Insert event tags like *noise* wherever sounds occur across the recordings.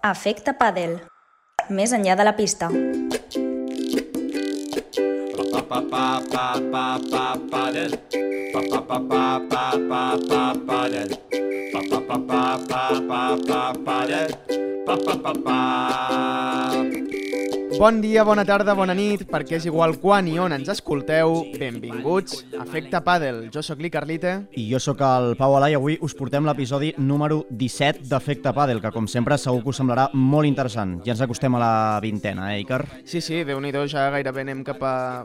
Efecte Padel. Més enllà de la pista. Padel. Padel. Padel. Padel. Bon dia, bona tarda, bona nit, perquè és igual quan i on ens escolteu. Benvinguts a Efecte Pàdel. Jo sóc l'Icarlite. I jo sóc el Pau Alà i avui us portem l'episodi número 17 d'Efecte Pàdel, que com sempre segur que us semblarà molt interessant. Ja ens acostem a la vintena, eh, Icar? Sí, sí, déu nhi ja gairebé anem cap a...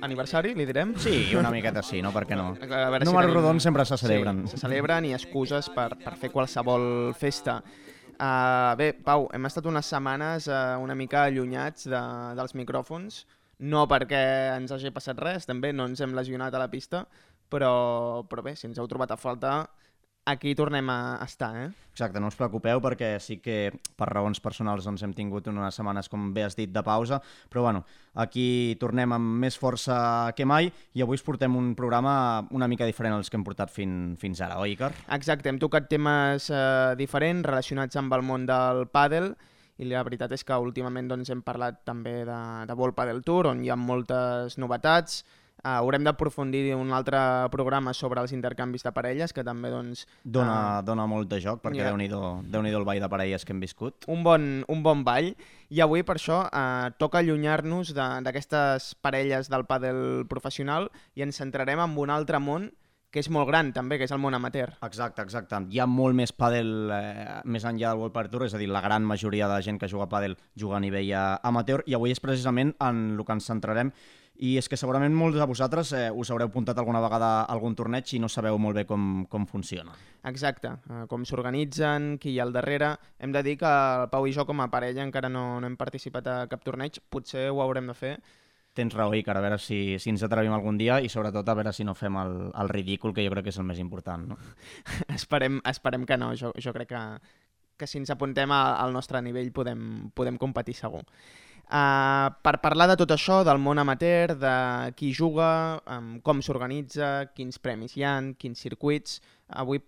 aniversari, li direm? Sí, una miqueta sí, no? Per què no? Veure si Números tenim- rodons sempre se celebren. Sí, se celebren i excuses per, per fer qualsevol festa. Uh, bé, Pau, hem estat unes setmanes uh, una mica allunyats de, dels micròfons, no perquè ens hagi passat res, també no ens hem lesionat a la pista, però, però bé, si ens heu trobat a falta, aquí tornem a estar, eh? Exacte, no us preocupeu perquè sí que per raons personals doncs, hem tingut unes setmanes, com bé has dit, de pausa, però bueno, aquí tornem amb més força que mai i avui us portem un programa una mica diferent als que hem portat fin, fins ara, oi, Icar? Exacte, hem tocat temes eh, diferents relacionats amb el món del pàdel i la veritat és que últimament doncs, hem parlat també de, de World Padel Tour, on hi ha moltes novetats. Uh, haurem d'aprofundir un altre programa sobre els intercanvis de parelles, que també doncs, Dona, dona molt de joc, perquè Ja. déu-n'hi-do déu el ball de parelles que hem viscut. un bon, un bon ball. I avui, per això, eh, toca allunyar-nos de- d'aquestes parelles del pàdel professional i ens centrarem en un altre món que és molt gran també, que és el món amateur. Exacte, exacte. Hi ha molt més pàdel eh, més enllà del World Padel Tour, és a dir, la gran majoria de gent que juga a pàdel juga a nivell amateur, i avui és precisament en el que ens centrarem i és que segurament molts de vosaltres eh, us haureu apuntat alguna vegada a algun torneig i no sabeu molt bé com, com funciona. Exacte, eh, com s'organitzen, qui hi ha al darrere. Hem de dir que el Pau i jo com a parella encara no, no hem participat a cap torneig, potser ho haurem de fer. Tens raó, Icar, a veure si, si ens atrevim algun dia i sobretot a veure si no fem el, el ridícul, que jo crec que és el més important. No? *laughs* esperem, esperem que no, jo, jo crec que, que si ens apuntem a- al nostre nivell podem, podem competir segur. Uh, per parlar de tot això, del món amateur, de qui juga, um, com s'organitza, quins premis hi han, quins circuits, avui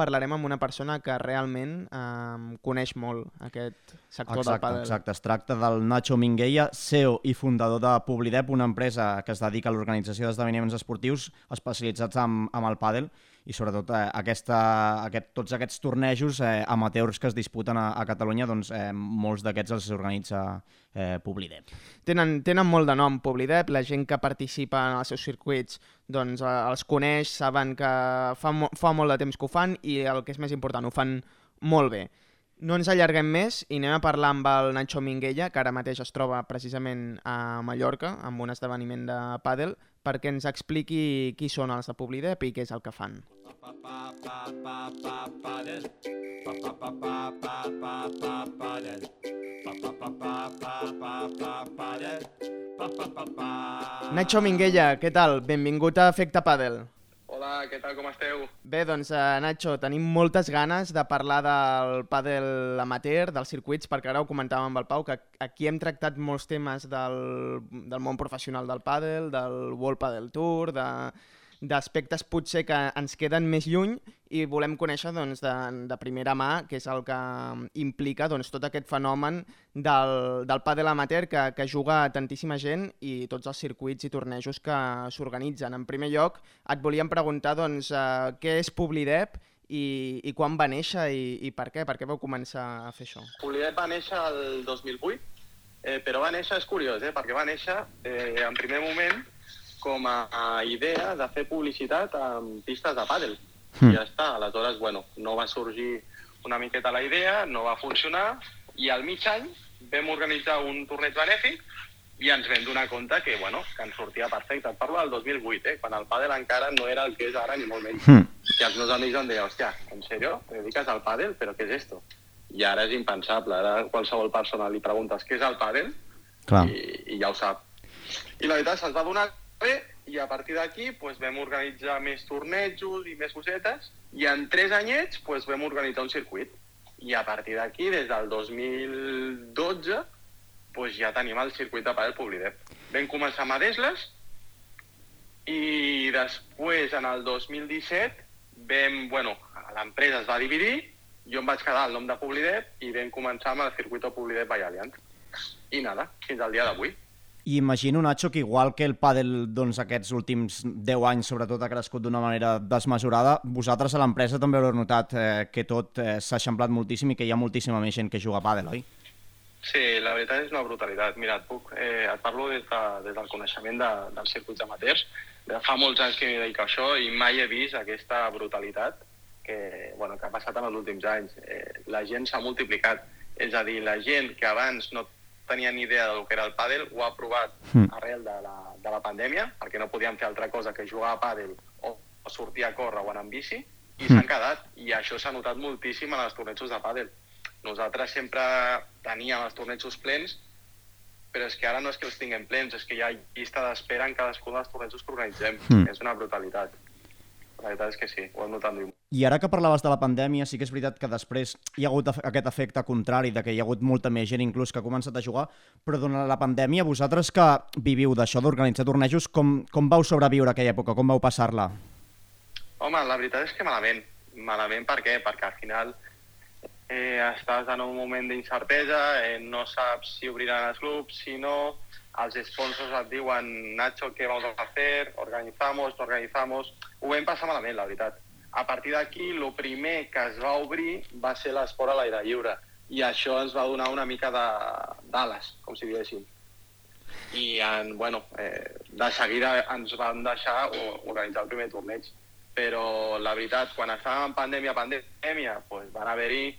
parlarem amb una persona que realment um, coneix molt aquest sector del Exacte, pàdel. exacte. Es tracta del Nacho Minguella, CEO i fundador de Publidep, una empresa que es dedica a l'organització d'esdeveniments esportius especialitzats en, en el pàdel i sobretot eh, aquesta, aquest, tots aquests tornejos eh, amateurs que es disputen a, a Catalunya, doncs eh, molts d'aquests els organitza eh, Publidep. Tenen, tenen molt de nom Publidep, la gent que participa en els seus circuits doncs, eh, els coneix, saben que fa, mo fa molt de temps que ho fan i el que és més important, ho fan molt bé. No ens allarguem més i anem a parlar amb el Nacho Minguella, que ara mateix es troba precisament a Mallorca, amb un esdeveniment de pàdel, perquè ens expliqui qui són els de Publidep i què és el que fan. Nacho Minguella, què tal? Benvingut a Efecte Pàdel. Hola, què tal, com esteu? Bé, doncs, eh, Nacho, tenim moltes ganes de parlar del pàdel amateur, dels circuits, perquè ara ho comentàvem amb el Pau, que aquí hem tractat molts temes del, del món professional del pàdel, del World Padel Tour, de d'aspectes potser que ens queden més lluny i volem conèixer doncs, de, de primera mà què és el que implica doncs, tot aquest fenomen del, del pàdel amateur que, que juga tantíssima gent i tots els circuits i tornejos que s'organitzen. En primer lloc, et volíem preguntar doncs, eh, què és Publidep i, i quan va néixer i, i per què? Per què vau començar a fer això? Polidet va néixer el 2008, eh, però va néixer, és curiós, eh, perquè va néixer eh, en primer moment com a, idea de fer publicitat amb pistes de pàdel. Mm. Ja està, aleshores, bueno, no va sorgir una miqueta la idea, no va funcionar, i al mig any vam organitzar un torneig benèfic i ens vam donar compte que, bueno, que ens sortia perfecte. Et parlo del 2008, eh, quan el pàdel encara no era el que és ara, ni molt menys. Hmm. I els meus amics em deien, hòstia, ¿en serio? ¿Te dedicas al pàdel? ¿Pero qué es esto? I ara és impensable. Ara qualsevol persona li preguntes què és el pàdel Clar. i, i ja ho sap. I la veritat se'ns va donar bé i a partir d'aquí pues, vam organitzar més tornejos i més cosetes i en tres anyets pues, vam organitzar un circuit. I a partir d'aquí, des del 2012, pues, ja tenim el circuit de pàdel Publidep. Vam començar amb Adesles i després, en el 2017, vam, bueno, l'empresa es va dividir jo em vaig quedar al nom de Publidet i vam començar amb el circuito Publidet by Allianz. I nada, fins al dia d'avui. I imagino, Nacho, que igual que el pàdel doncs, aquests últims 10 anys sobretot ha crescut d'una manera desmesurada, vosaltres a l'empresa també haureu notat eh, que tot eh, s'ha eixamplat moltíssim i que hi ha moltíssima més gent que juga a pàdel, oi? Sí, la veritat és una brutalitat. Mira, et, puc, eh, et parlo des, de, des del coneixement de, dels circuits amateurs. De fa molts anys que m'hi dedico això i mai he vist aquesta brutalitat que, bueno, que ha passat en els últims anys. Eh, la gent s'ha multiplicat. És a dir, la gent que abans no tenia ni idea del que era el pàdel ho ha provat Mm. arrel de la, de la pandèmia, perquè no podíem fer altra cosa que jugar a pàdel o, o sortir a córrer o anar amb bici, i s'han quedat. I això s'ha notat moltíssim en els tornejos de pàdel. Nosaltres sempre teníem els tornejos plens, però és que ara no és que els tinguem plens, és que hi ha llista d'espera en cadascun dels tornejos que organitzem. Mm. És una brutalitat. La veritat és que sí, ho hem notat molt. I ara que parlaves de la pandèmia, sí que és veritat que després hi ha hagut aquest efecte contrari, de que hi ha hagut molta més gent inclús que ha començat a jugar, però durant la pandèmia, vosaltres que viviu d'això, d'organitzar tornejos, com, com vau sobreviure aquella època? Com vau passar-la? Home, la veritat és que malament. Malament per què? Perquè al final eh, estàs en un moment d'incertesa, eh, no saps si obriran els clubs, si no, els sponsors et diuen Nacho, què vamos a hacer? Organizamos, no organizamos... Ho vam passar malament, la veritat. A partir d'aquí, el primer que es va obrir va ser l'esport a l'aire lliure i això ens va donar una mica d'ales, com si diguéssim. I en, bueno, eh, de seguida ens van deixar organitzar el primer torneig. Però la veritat, quan estàvem en pandèmia, pandèmia, pues van haver-hi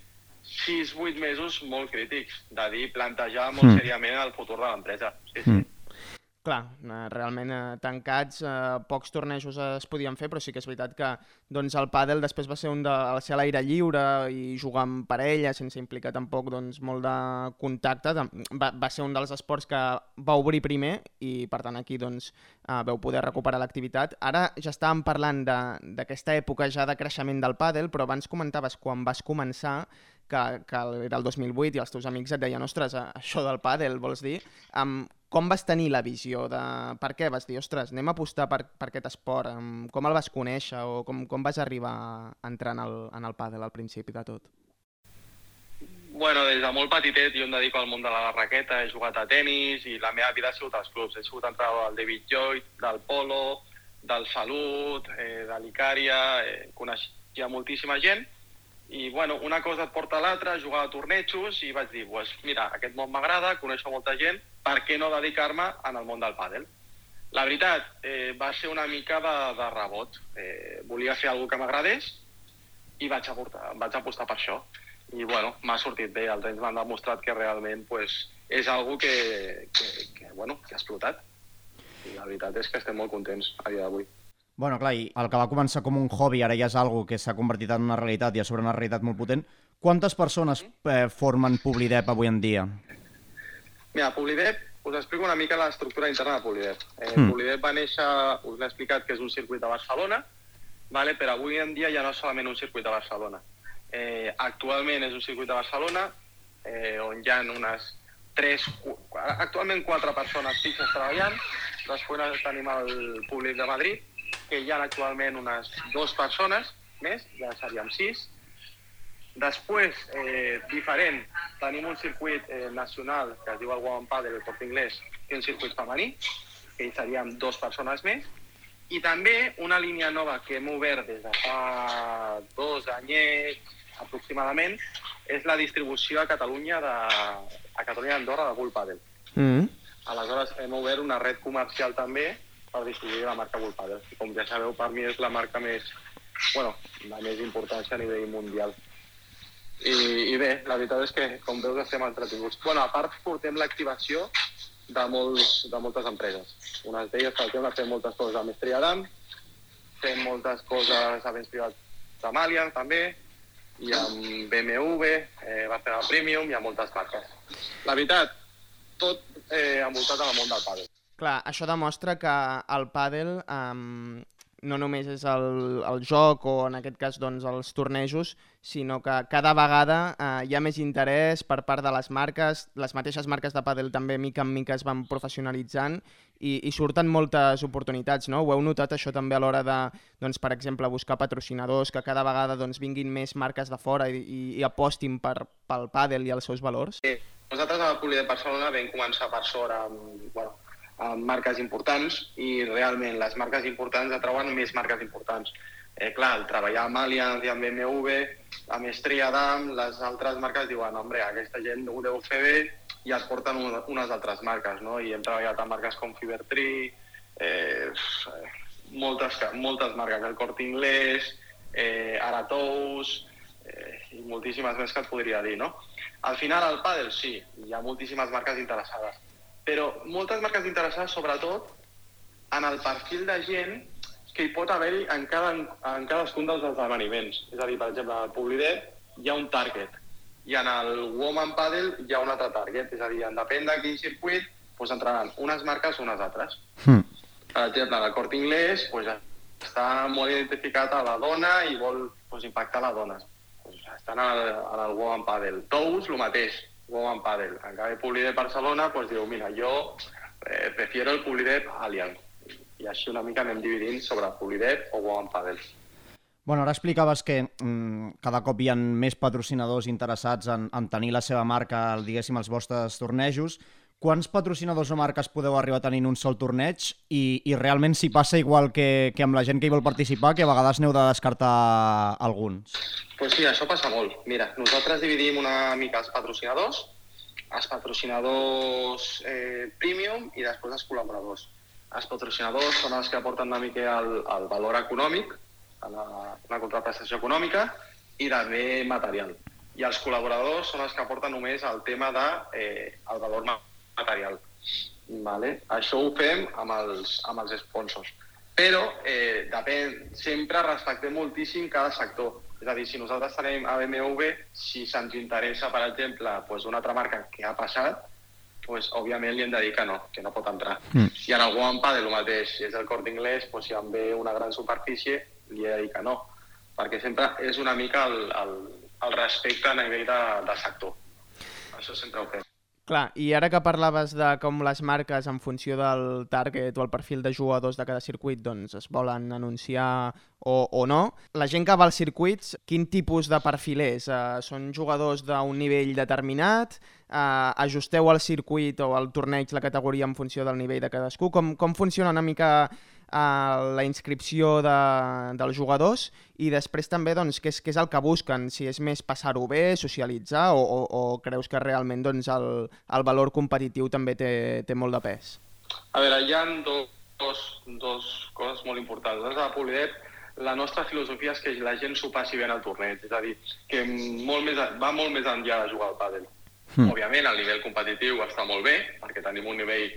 6-8 mesos molt crítics, de dir, plantejar molt Mm. seriament el futur de l'empresa. Sí, sí. Mm. Clar, eh, realment eh, tancats, eh, pocs tornejos es podien fer, però sí que és veritat que doncs, el pàdel després va ser un de, va ser a l'aire lliure i jugar amb parella sense implicar tampoc doncs, molt de contacte. Va, va ser un dels esports que va obrir primer i per tant aquí doncs, eh, veu poder recuperar l'activitat. Ara ja estàvem parlant de- d'aquesta època ja de creixement del pàdel, però abans comentaves quan vas començar que, que era el 2008 i els teus amics et deien ostres, eh, això del pàdel, vols dir? Um, com vas tenir la visió de... Per què vas dir, ostres, anem a apostar per, per aquest esport? Um, com el vas conèixer o com, com vas arribar a entrar en el, en el pàdel al principi de tot? Bueno, des de molt petitet jo em dedico al món de la raqueta, he jugat a tennis i la meva vida ha sigut als clubs. He sigut entrenador del David Lloyd, del Polo, del Salut, eh, de l'Icària, eh, coneixia moltíssima gent i bueno, una cosa et porta a l'altra, jugar a tornejos i vaig dir, pues, mira, aquest món m'agrada, coneixo molta gent, per què no dedicar-me en el món del pàdel? La veritat, eh, va ser una mica de, de rebot. Eh, volia fer alguna que m'agradés i vaig aportar, vaig apostar per això. I bueno, m'ha sortit bé, els anys m'han demostrat que realment pues, és algo que, que, que, bueno, que ha explotat. I la veritat és que estem molt contents a dia d'avui. Bueno, clar, i el que va començar com un hobby ara ja és algo que s'ha convertit en una realitat i a sobre una realitat molt potent. Quantes persones eh, formen Publidep avui en dia? Mira, Polidep, us explico una mica l'estructura interna de Polidep. Eh, Mm. Polidep va néixer, us l'he explicat que és un circuit de Barcelona, vale? però avui en dia ja no és solament un circuit de Barcelona. Eh, actualment és un circuit de Barcelona eh, on hi ha unes 3, actualment 4 persones fixes treballant, després tenim el públic de Madrid, que hi ha actualment unes dues persones més, ja seríem 6, Després, eh, diferent, tenim un circuit eh, nacional que es diu el Women Padel, el Port Inglés, que és un circuit femení, que hi seríem dues persones més, i també una línia nova que hem obert des de fa dos anyets aproximadament, és la distribució a Catalunya de, a Catalunya d'Andorra de Bull Padel. Mm. Aleshores hem obert una red comercial també per distribuir la marca Padel. I com ja sabeu, per mi és la marca més, bueno, la més importància a nivell mundial. I, I bé, la veritat és que, com veus, estem entretinguts. Bueno, a part, portem l'activació de, molts, de moltes empreses. Unes d'elles, per exemple, fem moltes coses amb Estrella d'Am, fem moltes coses a béns privats amb també, i amb BMW, eh, Barcelona Premium, i amb moltes marques. La veritat, tot eh, envoltat en el món del pàdel. Clar, això demostra que el pàdel um, no només és el, el joc o en aquest cas doncs, els tornejos, sinó que cada vegada eh, hi ha més interès per part de les marques, les mateixes marques de pàdel també mica en mica es van professionalitzant i, i surten moltes oportunitats, no? Ho heu notat això també a l'hora de, doncs, per exemple, buscar patrocinadors, que cada vegada doncs, vinguin més marques de fora i, i, i apostin per, pel pàdel i els seus valors? Sí. Nosaltres a la Poli de Barcelona vam començar per sort amb, bueno, amb marques importants i realment les marques importants atrauen més marques importants. Eh, clar, treballar amb Allianz i amb BMW, amb Estrella Damm, les altres marques diuen, hombre, aquesta gent ho deu fer bé i es porten unes altres marques, no? I hem treballat amb marques com Fibertree, eh, moltes, moltes marques, el Corte Inglés, eh, Aratous, eh, i moltíssimes més que et podria dir, no? Al final, al pàdel, sí, hi ha moltíssimes marques interessades, però moltes marques interessades, sobretot, en el perfil de gent que hi pot haver-hi en, cada, en cadascun dels esdeveniments. És a dir, per exemple, al Publidet hi ha un target i en el Woman Paddle hi ha un altre target. És a dir, en depèn de quin circuit, doncs entraran unes marques o unes altres. Mm. Per exemple, el Corte Inglés doncs, està molt identificat a la dona i vol doncs, impactar la dona. Doncs, estan en el, en el Woman Paddle. Tous, el mateix, Woman Paddle. Canvi, Publidet Barcelona doncs, diu, mira, jo eh, prefiero el Publidet Allianz i així una mica anem dividint sobre Polidet o Woman Padel. Bueno, ara explicaves que mm, cada cop hi ha més patrocinadors interessats en, en tenir la seva marca, diguéssim, als vostres tornejos. Quants patrocinadors o marques podeu arribar a tenir en un sol torneig i, i realment si passa igual que, que amb la gent que hi vol participar, que a vegades n'heu de descartar alguns? Doncs pues sí, això passa molt. Mira, nosaltres dividim una mica els patrocinadors, els patrocinadors eh, premium i després els col·laboradors. Els patrocinadors són els que aporten una mica el, el valor econòmic, la, la contraprestació econòmica i també material. I els col·laboradors són els que aporten només el tema de eh, valor material. Vale? Això ho fem amb els, amb els sponsors. Però eh, depèn, sempre respectem moltíssim cada sector. És a dir, si nosaltres tenim a BMW, si se'ns interessa, per exemple, pues, una altra marca que ha passat, pues, òbviament li hem de dir que no, que no pot entrar. Mm. I en algun empadre el mateix, si és el Corte Inglés, pues, si em ve una gran superfície, li he de dir que no, perquè sempre és una mica el, el, el respecte a nivell de, de sector. Això sempre ho fem. Clar, i ara que parlaves de com les marques, en funció del target o el perfil de jugadors de cada circuit, doncs es volen anunciar o, o no, la gent que va als circuits, quin tipus de perfil és? Uh, són jugadors d'un nivell determinat? Uh, ajusteu al circuit o al torneig la categoria en funció del nivell de cadascú? Com, com funciona una mica a la inscripció de, dels jugadors i després també doncs, què, és, què és el que busquen, si és més passar-ho bé, socialitzar o, o, o creus que realment doncs, el, el valor competitiu també té, té molt de pes? A veure, hi ha dos, dos, dos coses molt importants. Des de la Polidet, la nostra filosofia és que la gent s'ho passi bé al torneig, és a dir, que molt més, va molt més enllà de jugar al pàdel. Mm. Òbviament, el nivell competitiu està molt bé, perquè tenim un nivell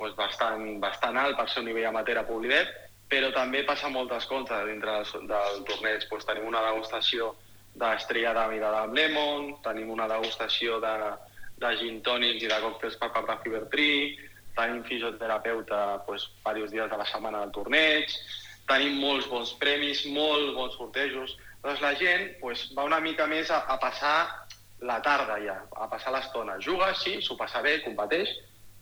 pues, bastant, bastant alt per ser un nivell amateur a Polidet, però també passa moltes coses dintre del, del torneig. Pues, tenim una degustació d'estrella d'am i de lemon, tenim una degustació de, de gin tònics i de còctels per Papra Fibertree, tenim fisioterapeuta pues, diversos dies de la setmana del torneig, tenim molts bons premis, molts bons sortejos. Doncs la gent pues, va una mica més a, a passar la tarda ja, a passar l'estona. Juga, sí, s'ho passa bé, competeix,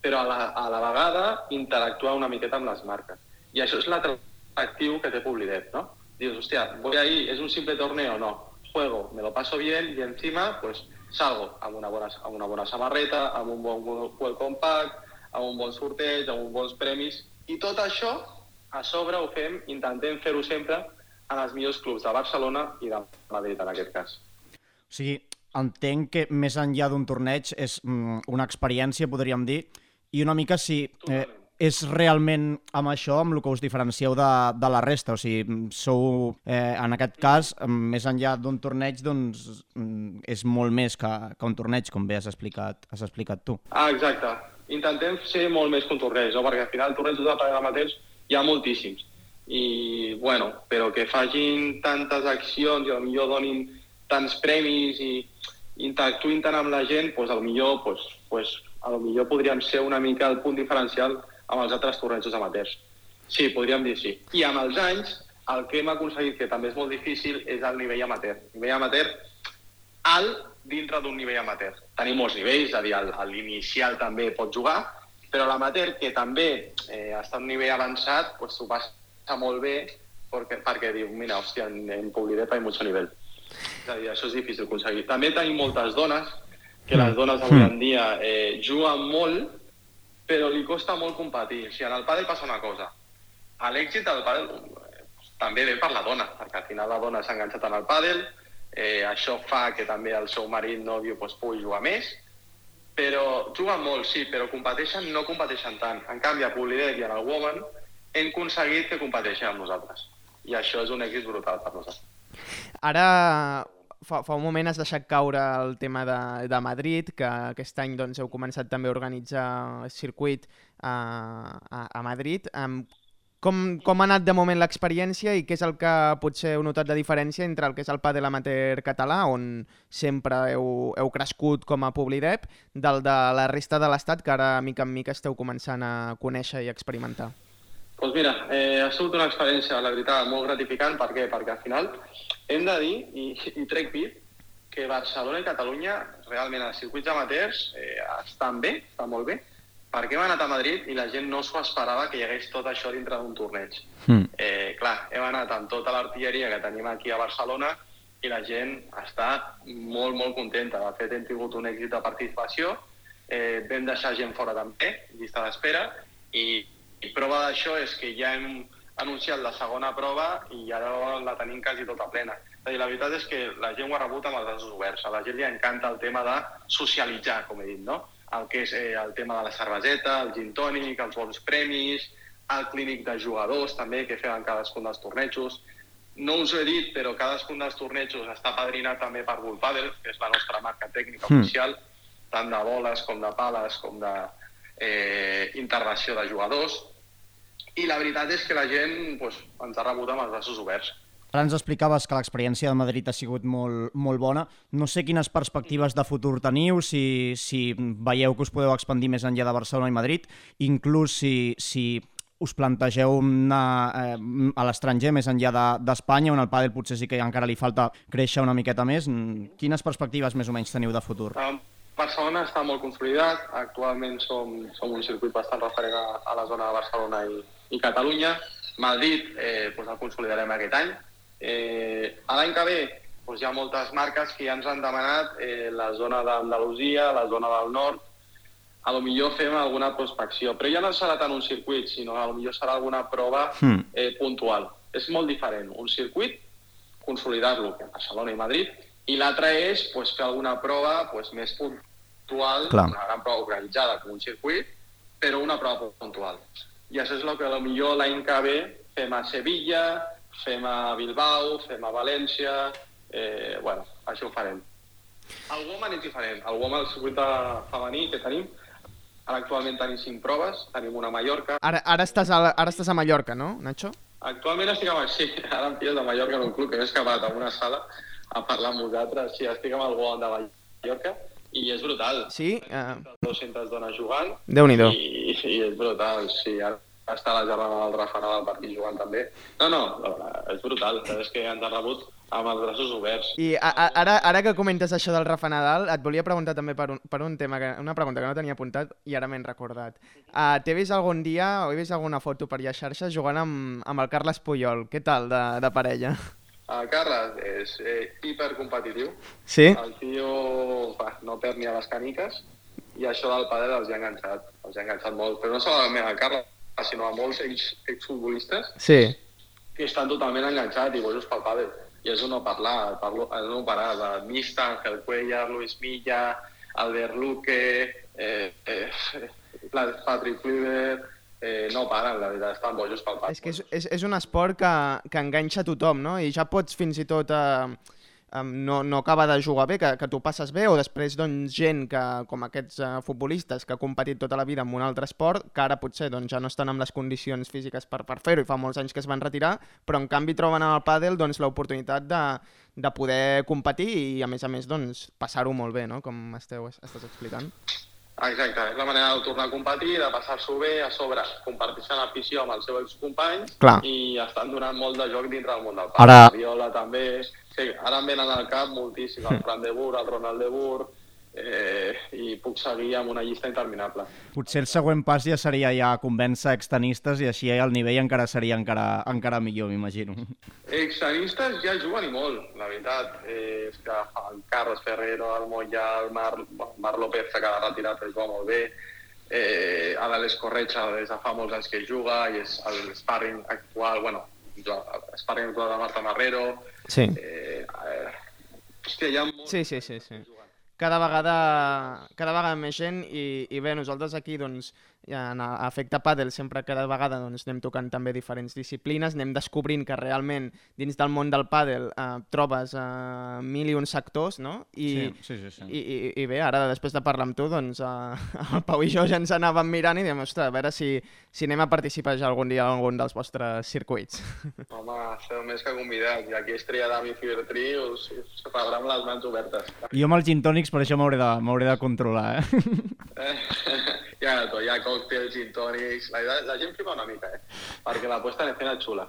però a la, a la vegada interactuar una miqueta amb les marques. I això és l'atractiu que té Publidet, ¿no? Dius, hòstia, voy ahí, ¿es un simple torneo? No. Juego, me lo paso bien y encima, pues, salgo amb una bona, amb una bona samarreta, amb un bon welcome pack, amb un bon sorteig, amb uns bons premis, i tot això, a sobre ho fem, intentem fer-ho sempre en els millors clubs de Barcelona i de Madrid, en aquest cas. O sigui, entenc que més enllà d'un torneig és mm, una experiència, podríem dir, i una mica si eh, és realment amb això amb el que us diferencieu de, de la resta, o sigui, sou, eh, en aquest cas, més enllà d'un torneig, doncs mm, és molt més que, que un torneig, com bé has explicat, has explicat tu. Ah, exacte. Intentem ser molt més que un torneig, no? perquè al final tornejos de pagar mateix hi ha moltíssims. I, bueno, però que facin tantes accions i millor donin tants premis i interactuïn tant amb la gent, doncs millor pues, pues, a lo millor podríem ser una mica el punt diferencial amb els altres tornejos amateurs. Sí, podríem dir sí. I amb els anys, el que hem aconseguit, que també és molt difícil, és el nivell amateur. El nivell amateur alt dintre d'un nivell amateur. Tenim molts nivells, és a dir, l'inicial també pot jugar, però l'amateur, que també eh, està a un nivell avançat, pues, s'ho passa molt bé perquè, perquè diu, mira, hòstia, en, en Publidep hi ha mucho nivell. És a dir, això és difícil aconseguir. També tenim moltes dones, que les dones avui en dia eh, juguen molt, però li costa molt competir. O sigui, en el pàdel passa una cosa. A l'èxit del pàdel eh, també ve per la dona, perquè al final la dona s'ha enganxat en el pàdel, eh, això fa que també el seu marit, nòvio, pues, pugui jugar més, però juguen molt, sí, però competeixen, no competeixen tant. En canvi, a Polidet i en el Woman hem aconseguit que competeixin amb nosaltres. I això és un èxit brutal per nosaltres. Ara, fa, fa un moment has deixat caure el tema de, de Madrid, que aquest any doncs, heu començat també a organitzar circuit a, a, a Madrid. Um, com, com ha anat de moment l'experiència i què és el que potser heu notat de diferència entre el que és el pàdel amateur català, on sempre heu, heu crescut com a Publidep, del de la resta de l'Estat, que ara mica en mica esteu començant a conèixer i experimentar? Doncs pues mira, eh, ha sigut una experiència, la veritat, molt gratificant. Per què? Perquè al final hem de dir, i, i trec pit, que Barcelona i Catalunya, realment els circuits amateurs eh, estan bé, estan molt bé, perquè hem anat a Madrid i la gent no s'ho esperava que hi hagués tot això dintre d'un torneig. Mm. Eh, clar, hem anat amb tota l'artilleria que tenim aquí a Barcelona i la gent està molt, molt contenta. De fet, hem tingut un èxit de participació, eh, vam deixar gent fora també, llista d'espera, i, i prova d'això és que ja hem anunciat la segona prova i ara la tenim quasi tota plena. És a dir, la veritat és que la gent ho ha rebut amb els braços oberts. A la gent li encanta el tema de socialitzar, com he dit, no? El que és eh, el tema de la cerveseta, el gin tònic, els bons premis, el clínic de jugadors també, que feien cadascun dels tornejos. No us he dit, però cadascun dels tornejos està padrinat també per Bull Padel, que és la nostra marca tècnica Mm. oficial, tant de boles com de pales com de eh, integració de jugadors. I la veritat és que la gent pues, ens ha rebut amb els braços oberts. Ara ens explicaves que l'experiència de Madrid ha sigut molt, molt bona. No sé quines perspectives de futur teniu, si, si veieu que us podeu expandir més enllà de Barcelona i Madrid, inclús si, si us plantegeu anar eh, a l'estranger, més enllà de- d'Espanya, on el pàdel potser sí que encara li falta créixer una miqueta més. Quines perspectives més o menys teniu de futur? Eh, Barcelona està molt consolidat, actualment som, som un circuit bastant referent a, a la zona de Barcelona i, i Catalunya. Madrid eh, doncs el consolidarem aquest any. Eh, a l'any que ve doncs hi ha moltes marques que ja ens han demanat eh, la zona d'Andalusia, la zona del nord, a lo millor fem alguna prospecció, però ja no serà tant un circuit, sinó a lo millor serà alguna prova Hmm. eh, puntual. És molt diferent. Un circuit, consolidar-lo a Barcelona i Madrid, i l'altre és pues, fer alguna prova pues, més puntual, Clar. una gran prova organitzada com un circuit, però una prova puntual. I això és el que a lo millor l'any que ve fem a Sevilla, fem a Bilbao, fem a València, eh, bueno, això ho farem. El Woman és diferent. El Woman, el circuit de femení que tenim, ara actualment tenim cinc proves, tenim una a Mallorca. Ara, ara, estàs a, la- ara estàs a Mallorca, no, Nacho? Actualment estic amb... Sí, ara em pilles a Mallorca en un club que m'he escapat a una sala a parlar amb vosaltres. Sí, estic amb el Woman de Mallorca i és brutal. Sí? Uh, 200 dones jugant Déu-n'hi-do. i, i és brutal, sí. Ara està la germana del Rafa Nadal per aquí jugant també. No, no, és brutal. És que ens han rebut amb els braços oberts. I a, a, ara, ara que comentes això del Rafa Nadal, et volia preguntar també per un, per un tema, que, una pregunta que no tenia apuntat i ara m'he recordat. Uh, T'he vist algun dia o he vist alguna foto per allà a xarxes jugant amb, amb el Carles Puyol. Què tal de, de parella? El Carles és eh, hipercompetitiu. Sí? El tio va, no perd ni a les caniques i això del pàdel els ha enganxat, els ha enganxat molt. Però no solament al Carles, sinó a molts ex, exfutbolistes Sí. que estan totalment enganxats i bojos pel pàdel. I és un no parlar, parlo, el no parar, de Mista, Ángel Cuellar, Luis Milla, Albert Luque, eh, eh, *laughs* Patrick Kluivert, eh, no paren, la veritat, estan bojos pel pàdel. És que és, és, és un esport que, que enganxa tothom, no? I ja pots fins i tot... Eh, no, no acaba de jugar bé, que, que tu passes bé, o després doncs, gent que, com aquests eh, futbolistes que ha competit tota la vida en un altre esport, que ara potser doncs, ja no estan amb les condicions físiques per, per fer-ho i fa molts anys que es van retirar, però en canvi troben en el pàdel doncs, l'oportunitat de, de poder competir i a més a més doncs, passar-ho molt bé, no? com esteu, estàs explicant. Exacte, és la manera de tornar a competir, de passar-s'ho bé, a sobre comparteixen afició amb els seus excompanys Clar. i estan donant molt de joc dintre del món del Ara- pal. Viola també, sí, ara em venen al cap moltíssim, el Fran de Boer, el Ronald de Boer, eh, i puc seguir amb una llista interminable. Potser el següent pas ja seria ja convèncer extenistes i així el nivell encara seria encara, encara millor, m'imagino. Extenistes ja juguen i molt, la veritat. Eh, és que el Carlos Ferrero, el Moya, el Mar, Mar López s'ha quedat retirat però juga molt bé. Eh, l'Àlex Corretxa des de fa molts anys que juga i és el sparring actual, bueno, jo- el sparring actual de Marta Marrero. Sí. Eh, eh, hòstia, hi ha molts... Sí, sí, sí, sí. Cada vegada, cada vegada més gent i, i bé, nosaltres aquí doncs, en Efecte Padel sempre cada vegada doncs, anem tocant també diferents disciplines, anem descobrint que realment dins del món del pàdel eh, trobes eh, mil i un sectors, no? I, sí, sí, sí. I, i, I bé, ara després de parlar amb tu, doncs eh, *laughs* el Pau i jo ja ens anàvem mirant i diem, ostres, a veure si, si anem a participar ja algun dia en algun dels vostres circuits. *laughs* Home, esteu més que convidats. I aquí Estrella d'Ami Fever 3 us, us rebrà amb les mans obertes. Jo amb els gin tònics per això m'hauré de, m'hauré de controlar, eh? Eh, hi ha de tot, còctels, gin tònics... La, la gent flipa una mica, eh? Perquè la puesta en escena és xula.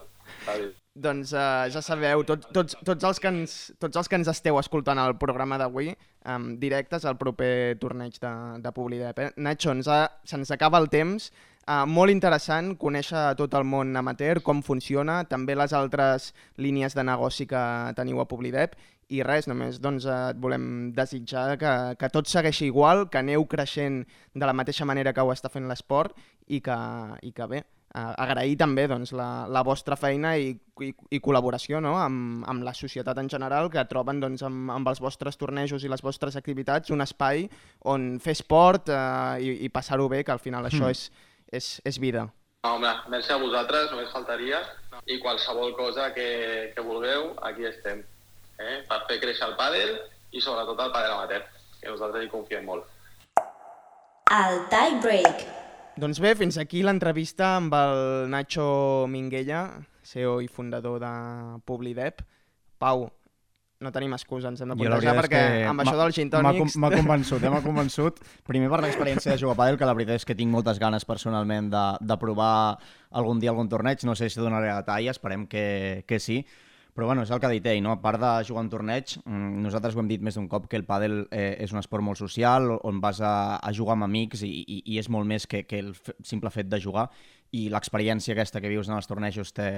Doncs uh, ja sabeu, tots, tots, tots, els que ens, tots els que ens esteu escoltant al programa d'avui, um, directes al proper torneig de, de Publidep. Eh? Nacho, ens ha, se'ns acaba el temps. Uh, molt interessant conèixer tot el món amateur, com funciona, també les altres línies de negoci que teniu a Publidep. I res, només doncs, eh, et volem desitjar que, que tot segueixi igual, que aneu creixent de la mateixa manera que ho està fent l'esport i que, i que bé, uh, agrair també doncs, la, la vostra feina i, i, i col·laboració no? amb, amb la societat en general que troben doncs, amb, amb els vostres tornejos i les vostres activitats un espai on fer esport uh, i, i passar-ho bé, que al final això és, és, és vida. No, home, merci a vosaltres, només faltaria. I qualsevol cosa que, que vulgueu, aquí estem. Eh? Per fer créixer el pàdel i sobretot el pàdel amateur, que nosaltres hi confiem molt. El tie break. Doncs bé, fins aquí l'entrevista amb el Nacho Minguella, CEO i fundador de Publidep. Pau, no tenim excusa, ens hem de és perquè que amb això dels gin m'ha convençut, eh? m'ha convençut. Primer per l'experiència de jugar a pàdel, que la veritat és que tinc moltes ganes personalment de, de provar algun dia algun torneig. No sé si donaré talla, esperem que, que sí. Però bueno, és el que ha dit ell, no? a part de jugar un torneig, mm, nosaltres ho hem dit més d'un cop que el pàdel eh, és un esport molt social, on vas a, a jugar amb amics i, i, i és molt més que, que el simple fet de jugar i l'experiència aquesta que vius en els tornejos té,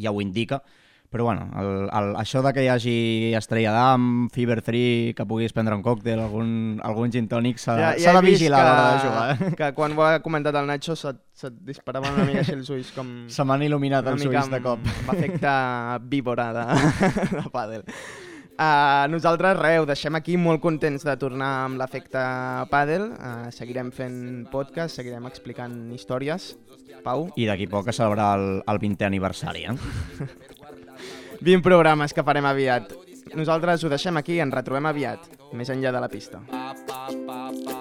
ja ho indica. Però bueno, el, el, això de que hi hagi Estrella d'Am, Fever 3, que puguis prendre un còctel, algun, algun gin tònic, s'ha ja, he de vigilar a l'hora de jugar. Eh? Que quan ho ha comentat el Nacho se't, se't disparaven una mica així els ulls com... Se m'han il·luminat els ulls de cop. amb, *laughs* amb efecte víbora de, de pàdel. Uh, nosaltres, res, ho deixem aquí molt contents de tornar amb l'efecte pàdel. Uh, seguirem fent podcast, seguirem explicant històries. Pau, I d'aquí poc a celebrar el, el 20è aniversari. Eh? *laughs* 20 programes que farem aviat. Nosaltres ho deixem aquí i ens retrobem aviat, més enllà de la pista. Pa, pa, pa, pa,